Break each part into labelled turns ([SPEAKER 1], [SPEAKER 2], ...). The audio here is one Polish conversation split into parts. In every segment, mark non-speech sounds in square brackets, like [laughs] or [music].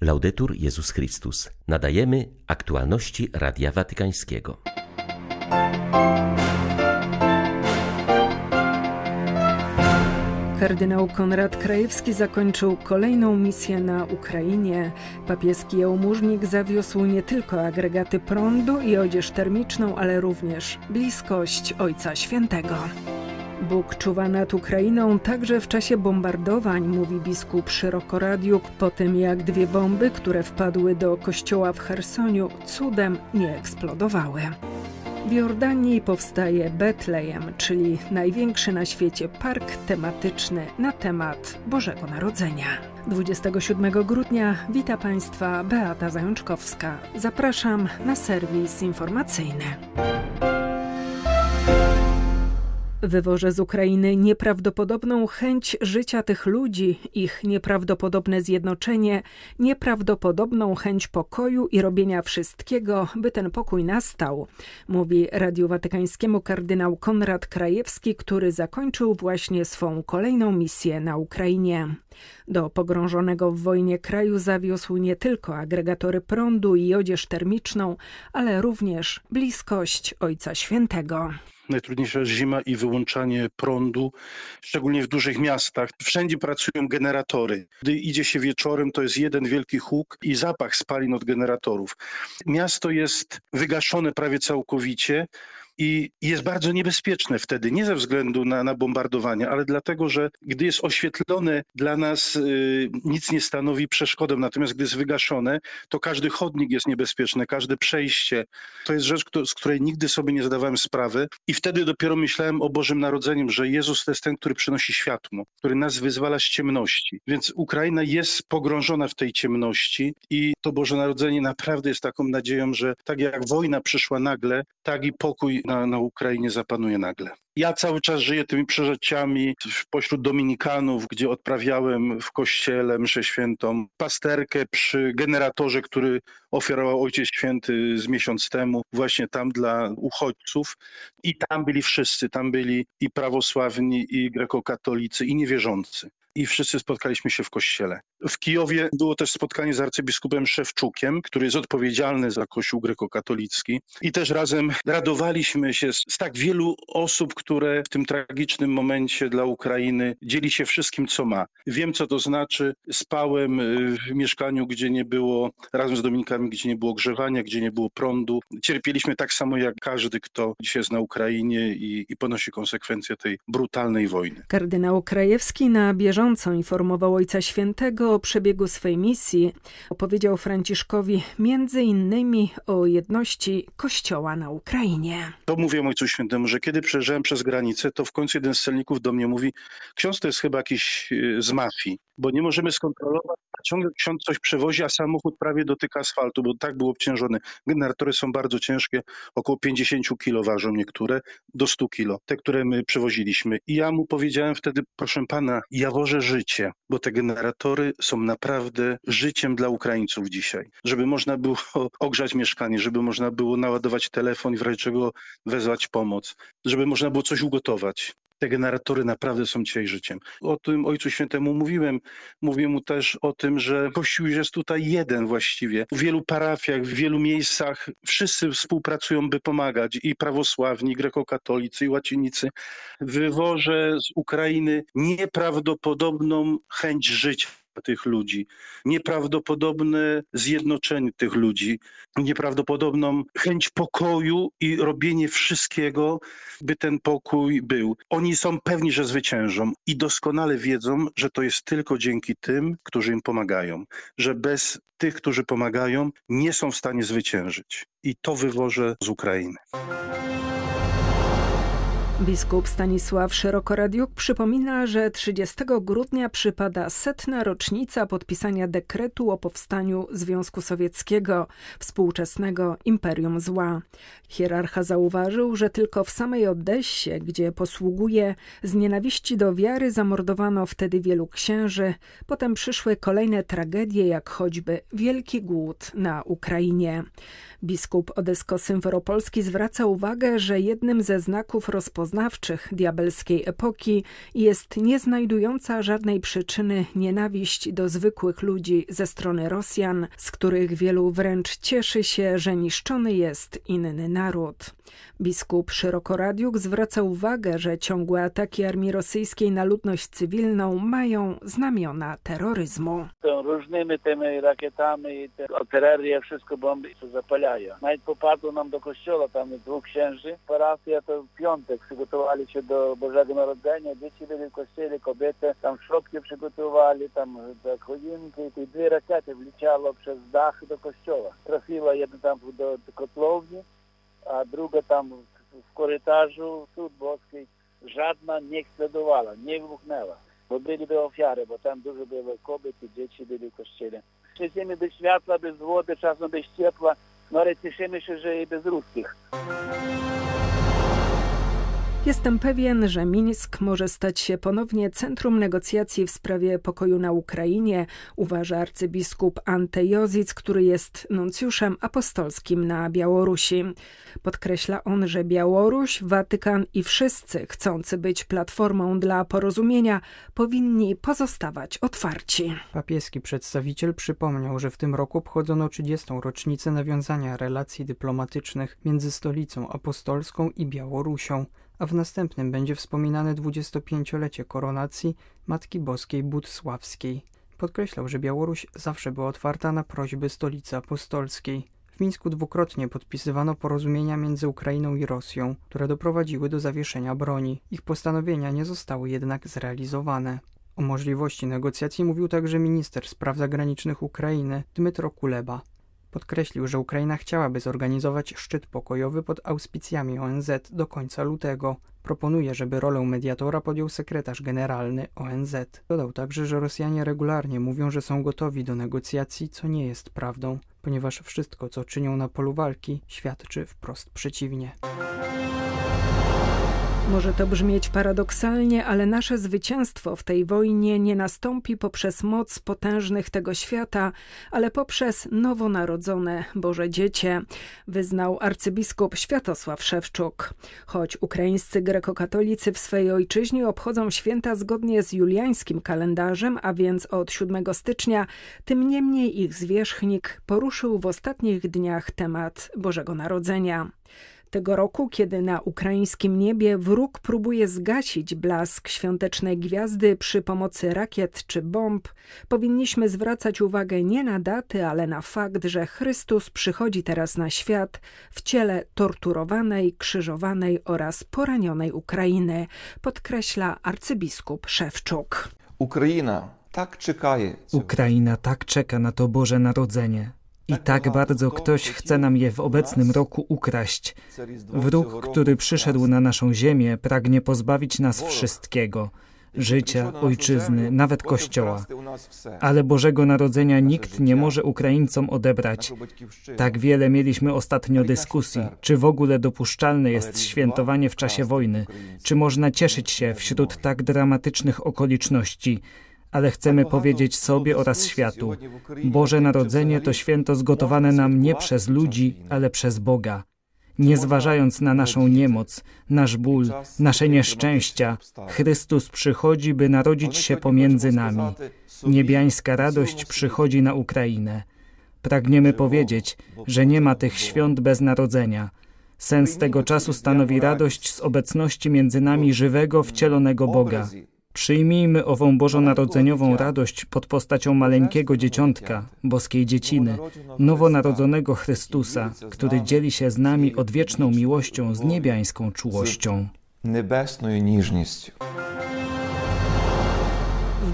[SPEAKER 1] Laudetur Jezus Chrystus. Nadajemy aktualności Radia Watykańskiego.
[SPEAKER 2] Kardynał Konrad Krajewski zakończył kolejną misję na Ukrainie. Papieski jałmużnik zawiózł nie tylko agregaty prądu i odzież termiczną, ale również bliskość Ojca Świętego. Bóg czuwa nad Ukrainą także w czasie bombardowań, mówi biskup Szerokoradiuk, po tym jak dwie bomby, które wpadły do kościoła w Chersoniu, cudem nie eksplodowały. W Jordanii powstaje Betlejem, czyli największy na świecie park tematyczny na temat Bożego Narodzenia. 27 grudnia wita Państwa Beata Zajączkowska. Zapraszam na serwis informacyjny. Wywożę z Ukrainy nieprawdopodobną chęć życia tych ludzi, ich nieprawdopodobne zjednoczenie, nieprawdopodobną chęć pokoju i robienia wszystkiego, by ten pokój nastał, mówi Radiu Watykańskiemu kardynał Konrad Krajewski, który zakończył właśnie swą kolejną misję na Ukrainie. Do pogrążonego w wojnie kraju zawiózł nie tylko agregatory prądu i odzież termiczną, ale również bliskość Ojca Świętego
[SPEAKER 3] najtrudniejsza jest zima i wyłączanie prądu, szczególnie w dużych miastach. Wszędzie pracują generatory. Gdy idzie się wieczorem, to jest jeden wielki huk i zapach spalin od generatorów. Miasto jest wygaszone prawie całkowicie i jest bardzo niebezpieczne wtedy, nie ze względu na, na bombardowanie, ale dlatego, że gdy jest oświetlone, dla nas y, nic nie stanowi przeszkodę, natomiast gdy jest wygaszone, to każdy chodnik jest niebezpieczny, każde przejście. To jest rzecz, kto, z której nigdy sobie nie zadawałem sprawy i wtedy dopiero myślałem o Bożym Narodzeniem, że Jezus to jest ten, który przynosi światło, który nas wyzwala z ciemności. Więc Ukraina jest pogrążona w tej ciemności i to Boże Narodzenie naprawdę jest taką nadzieją, że tak jak wojna przyszła nagle, tak i pokój na, na Ukrainie zapanuje nagle. Ja cały czas żyję tymi przeżyciami pośród dominikanów, gdzie odprawiałem w kościele mszę świętą, pasterkę przy generatorze, który ofiarował Ojciec Święty z miesiąc temu, właśnie tam dla uchodźców. I tam byli wszyscy, tam byli i prawosławni, i grekokatolicy, i niewierzący i wszyscy spotkaliśmy się w kościele. W Kijowie było też spotkanie z arcybiskupem Szewczukiem, który jest odpowiedzialny za Kościół grekokatolicki i też razem radowaliśmy się z, z tak wielu osób, które w tym tragicznym momencie dla Ukrainy dzieli się wszystkim, co ma. Wiem, co to znaczy. Spałem y, w mieszkaniu, gdzie nie było, razem z Dominikami, gdzie nie było grzewania, gdzie nie było prądu. Cierpieliśmy tak samo jak każdy, kto dzisiaj jest na Ukrainie i, i ponosi konsekwencje tej brutalnej wojny.
[SPEAKER 2] Kardynał Krajewski na bieżąco informował Ojca Świętego o przebiegu swej misji. Opowiedział Franciszkowi między innymi o jedności Kościoła na Ukrainie.
[SPEAKER 3] To mówię Ojcu Świętemu, że kiedy przejeżdżałem przez granicę, to w końcu jeden z celników do mnie mówi, ksiądz to jest chyba jakiś y, z mafii, bo nie możemy skontrolować, a ciągle ksiądz coś przewozi, a samochód prawie dotyka asfaltu, bo tak był obciążony. Generatory są bardzo ciężkie, około 50 kilo ważą niektóre, do 100 kilo, te, które my przewoziliśmy. I ja mu powiedziałem wtedy, proszę pana, ja życie, bo te generatory są naprawdę życiem dla Ukraińców dzisiaj. Żeby można było [laughs] ogrzać mieszkanie, żeby można było naładować telefon i w razie czego wezwać pomoc, żeby można było coś ugotować. Te generatory naprawdę są dzisiaj życiem. O tym Ojcu Świętemu mówiłem. Mówię mu też o tym, że Kościół jest tutaj jeden właściwie. W wielu parafiach, w wielu miejscach wszyscy współpracują, by pomagać. I prawosławni, i grekokatolicy, i łacinicy. Wywożę z Ukrainy nieprawdopodobną chęć życia tych ludzi, nieprawdopodobne zjednoczenie tych ludzi, nieprawdopodobną chęć pokoju i robienie wszystkiego, by ten pokój był. Oni są pewni, że zwyciężą i doskonale wiedzą, że to jest tylko dzięki tym, którzy im pomagają, że bez tych, którzy pomagają, nie są w stanie zwyciężyć. I to wywożę z Ukrainy.
[SPEAKER 2] Biskup Stanisław Szerokoradiuk przypomina, że 30 grudnia przypada setna rocznica podpisania dekretu o powstaniu Związku Sowieckiego, współczesnego imperium zła. Hierarcha zauważył, że tylko w samej Odessie, gdzie posługuje, z nienawiści do wiary zamordowano wtedy wielu księży, potem przyszły kolejne tragedie, jak choćby Wielki Głód na Ukrainie. Biskup Odesko-Symferopolski zwraca uwagę, że jednym ze znaków rozpoznania poznawczych diabelskiej epoki jest nie znajdująca żadnej przyczyny nienawiść do zwykłych ludzi ze strony Rosjan, z których wielu wręcz cieszy się, że niszczony jest inny naród. Biskup Szerokoradiuk zwraca uwagę, że ciągłe ataki armii rosyjskiej na ludność cywilną mają znamiona terroryzmu.
[SPEAKER 4] Różnymi tymi rakietami, artyleria, wszystko bomby zapalają. Nawet popadło nam do kościoła, tam dwóch księży. Parafia to piątek dzieci byli w kościele, kobiety tam szopki przygotowali, tam do choinki. I dwie rakiety wleciało przez dach do kościoła. Trafiła jedna tam do kotłowni, a druga tam w korytarzu Cud Boskiej. Żadna nie eksplodowała, nie wybuchnęła bo byliby ofiary, bo tam dużo było kobiet i dzieci byli w kościele. Chcemy bez światła, bez wody, czasem bez ciepła, no ale cieszymy się, że i bez ruskich.
[SPEAKER 2] Jestem pewien, że Mińsk może stać się ponownie centrum negocjacji w sprawie pokoju na Ukrainie, uważa arcybiskup Ante Jozic, który jest nuncjuszem apostolskim na Białorusi. Podkreśla on, że Białoruś, Watykan i wszyscy chcący być platformą dla porozumienia powinni pozostawać otwarci.
[SPEAKER 5] Papieski przedstawiciel przypomniał, że w tym roku obchodzono 30. rocznicę nawiązania relacji dyplomatycznych między stolicą apostolską i Białorusią a w następnym będzie wspominane 25-lecie koronacji Matki Boskiej Budsławskiej. Podkreślał, że Białoruś zawsze była otwarta na prośby stolicy apostolskiej. W Mińsku dwukrotnie podpisywano porozumienia między Ukrainą i Rosją, które doprowadziły do zawieszenia broni. Ich postanowienia nie zostały jednak zrealizowane. O możliwości negocjacji mówił także minister spraw zagranicznych Ukrainy Dmytro Kuleba. Podkreślił, że Ukraina chciałaby zorganizować szczyt pokojowy pod auspicjami ONZ do końca lutego. Proponuje, żeby rolę mediatora podjął sekretarz generalny ONZ. Dodał także, że Rosjanie regularnie mówią, że są gotowi do negocjacji, co nie jest prawdą, ponieważ wszystko, co czynią na polu walki, świadczy wprost przeciwnie.
[SPEAKER 2] Może to brzmieć paradoksalnie, ale nasze zwycięstwo w tej wojnie nie nastąpi poprzez moc potężnych tego świata, ale poprzez nowonarodzone Boże Dziecię, wyznał arcybiskup Światosław Szewczuk. Choć ukraińscy grekokatolicy w swej ojczyźnie obchodzą święta zgodnie z juliańskim kalendarzem, a więc od 7 stycznia, tym niemniej ich zwierzchnik poruszył w ostatnich dniach temat Bożego Narodzenia. Tego roku, kiedy na ukraińskim niebie wróg próbuje zgasić blask świątecznej gwiazdy przy pomocy rakiet czy bomb, powinniśmy zwracać uwagę nie na daty, ale na fakt, że Chrystus przychodzi teraz na świat w ciele torturowanej, krzyżowanej oraz poranionej Ukrainy, podkreśla arcybiskup Szewczuk.
[SPEAKER 6] Ukraina tak czeka.
[SPEAKER 7] Ukraina tak czeka na to Boże Narodzenie. I tak bardzo ktoś chce nam je w obecnym roku ukraść. Wróg, który przyszedł na naszą ziemię, pragnie pozbawić nas wszystkiego. Życia, ojczyzny, nawet kościoła. Ale Bożego Narodzenia nikt nie może Ukraińcom odebrać. Tak wiele mieliśmy ostatnio dyskusji, czy w ogóle dopuszczalne jest świętowanie w czasie wojny, czy można cieszyć się wśród tak dramatycznych okoliczności ale chcemy powiedzieć sobie oraz światu: Boże Narodzenie to święto zgotowane nam nie przez ludzi, ale przez Boga. Nie zważając na naszą niemoc, nasz ból, nasze nieszczęścia, Chrystus przychodzi, by narodzić się pomiędzy nami. Niebiańska radość przychodzi na Ukrainę. Pragniemy powiedzieć, że nie ma tych świąt bez narodzenia. Sens tego czasu stanowi radość z obecności między nami żywego, wcielonego Boga. Przyjmijmy ową bożonarodzeniową radość pod postacią maleńkiego dzieciątka, boskiej dzieciny, nowonarodzonego Chrystusa, który dzieli się z nami odwieczną miłością z niebiańską czułością.
[SPEAKER 6] Niebesną niżnością.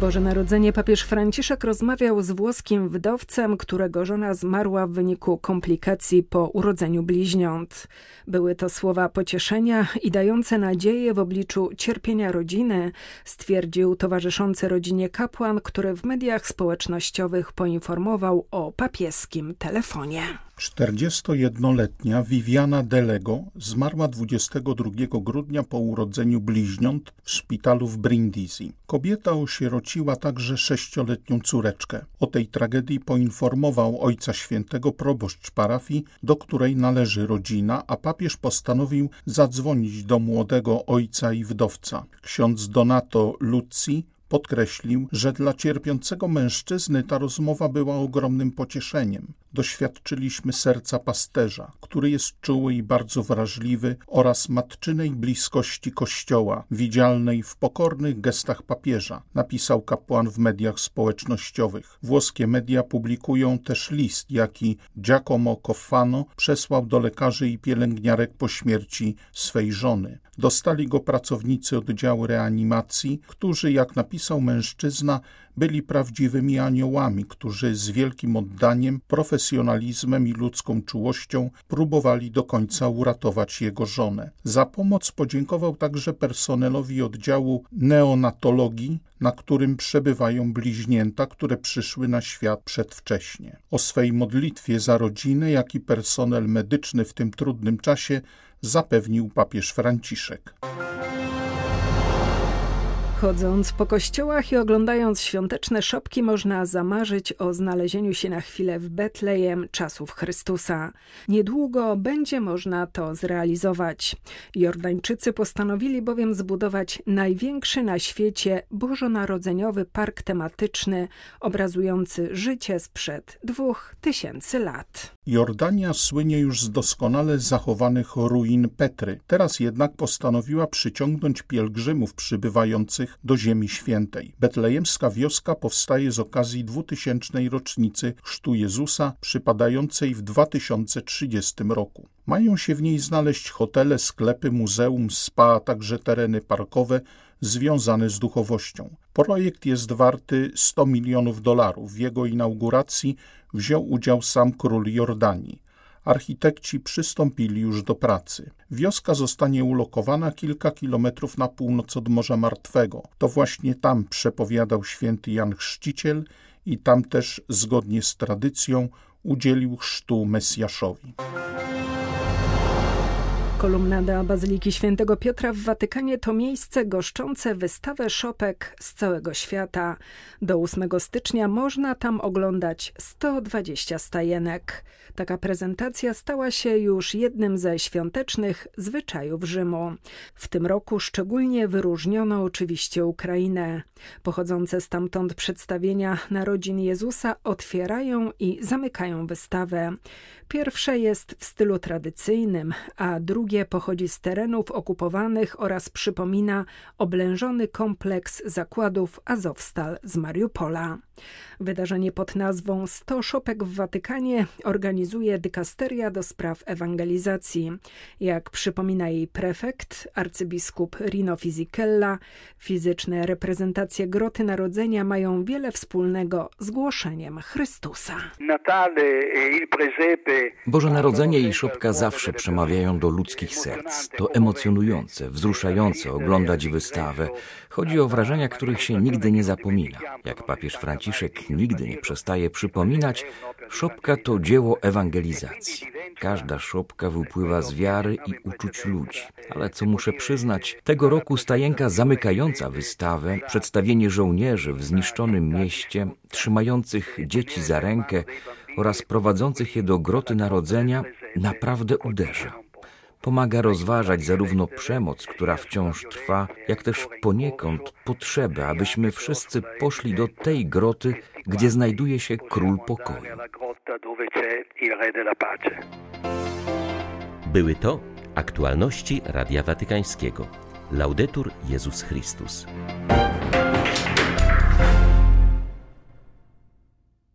[SPEAKER 2] Boże Narodzenie papież Franciszek rozmawiał z włoskim wdowcem, którego żona zmarła w wyniku komplikacji po urodzeniu bliźniąt. Były to słowa pocieszenia i dające nadzieję w obliczu cierpienia rodziny, stwierdził towarzyszący rodzinie kapłan, który w mediach społecznościowych poinformował o papieskim telefonie.
[SPEAKER 8] 41-letnia Viviana Delego zmarła 22 grudnia po urodzeniu bliźniąt w szpitalu w Brindisi. Kobieta osierociła także sześcioletnią córeczkę. O tej tragedii poinformował Ojca Świętego proboszcz parafii, do której należy rodzina, a papież postanowił zadzwonić do młodego ojca i wdowca. Ksiądz Donato Luzzi Podkreślił, że dla cierpiącego mężczyzny ta rozmowa była ogromnym pocieszeniem. Doświadczyliśmy serca pasterza, który jest czuły i bardzo wrażliwy, oraz matczynej bliskości Kościoła, widzialnej w pokornych gestach papieża, napisał kapłan w mediach społecznościowych. Włoskie media publikują też list, jaki Giacomo Coffano przesłał do lekarzy i pielęgniarek po śmierci swej żony. Dostali go pracownicy oddziału reanimacji, którzy, jak napisał mężczyzna, byli prawdziwymi aniołami, którzy z wielkim oddaniem, profesjonalizmem i ludzką czułością próbowali do końca uratować jego żonę. Za pomoc podziękował także personelowi oddziału neonatologii, na którym przebywają bliźnięta, które przyszły na świat przedwcześnie. O swej modlitwie za rodzinę, jak i personel medyczny w tym trudnym czasie zapewnił papież Franciszek.
[SPEAKER 2] Chodząc po kościołach i oglądając świąteczne szopki, można zamarzyć o znalezieniu się na chwilę w Betlejem czasów Chrystusa. Niedługo będzie można to zrealizować. Jordańczycy postanowili bowiem zbudować największy na świecie bożonarodzeniowy park tematyczny, obrazujący życie sprzed dwóch tysięcy lat.
[SPEAKER 8] Jordania słynie już z doskonale zachowanych ruin Petry. Teraz jednak postanowiła przyciągnąć pielgrzymów przybywających do Ziemi Świętej. Betlejemska wioska powstaje z okazji 2000. rocznicy chrztu Jezusa, przypadającej w 2030 roku. Mają się w niej znaleźć hotele, sklepy, muzeum, spa, a także tereny parkowe związane z duchowością. Projekt jest warty 100 milionów dolarów. W jego inauguracji wziął udział sam król Jordanii. Architekci przystąpili już do pracy. Wioska zostanie ulokowana kilka kilometrów na północ od Morza Martwego. To właśnie tam przepowiadał święty Jan Chrzciciel i tam też, zgodnie z tradycją, udzielił chrztu Mesjaszowi.
[SPEAKER 2] Kolumnada Bazyliki Świętego Piotra w Watykanie to miejsce goszczące wystawę szopek z całego świata. Do 8 stycznia można tam oglądać 120 stajenek. Taka prezentacja stała się już jednym ze świątecznych zwyczajów Rzymu. W tym roku szczególnie wyróżniono oczywiście Ukrainę. Pochodzące stamtąd przedstawienia narodzin Jezusa otwierają i zamykają wystawę. Pierwsze jest w stylu tradycyjnym, a drugie pochodzi z terenów okupowanych oraz przypomina oblężony kompleks zakładów Azowstal z Mariupola. Wydarzenie pod nazwą 100 szopek w Watykanie organizuje dykasteria do spraw ewangelizacji. Jak przypomina jej prefekt, arcybiskup Rino Fisichella, fizyczne reprezentacje Groty Narodzenia mają wiele wspólnego z głoszeniem Chrystusa.
[SPEAKER 9] Boże Narodzenie i szopka zawsze przemawiają do ludzkich serc. To emocjonujące, wzruszające oglądać wystawę. Chodzi o wrażenia, których się nigdy nie zapomina. Jak papież Franciszek nigdy nie przestaje przypominać, szopka to dzieło ewangelizacji. Każda szopka wypływa z wiary i uczuć ludzi. Ale co muszę przyznać, tego roku stajenka zamykająca wystawę, przedstawienie żołnierzy w zniszczonym mieście, trzymających dzieci za rękę oraz prowadzących je do groty narodzenia, naprawdę uderza pomaga rozważać zarówno przemoc, która wciąż trwa, jak też poniekąd potrzebę, abyśmy wszyscy poszli do tej groty, gdzie znajduje się król pokoju.
[SPEAKER 1] Były to aktualności Radia Watykańskiego. Laudetur Jezus Chrystus.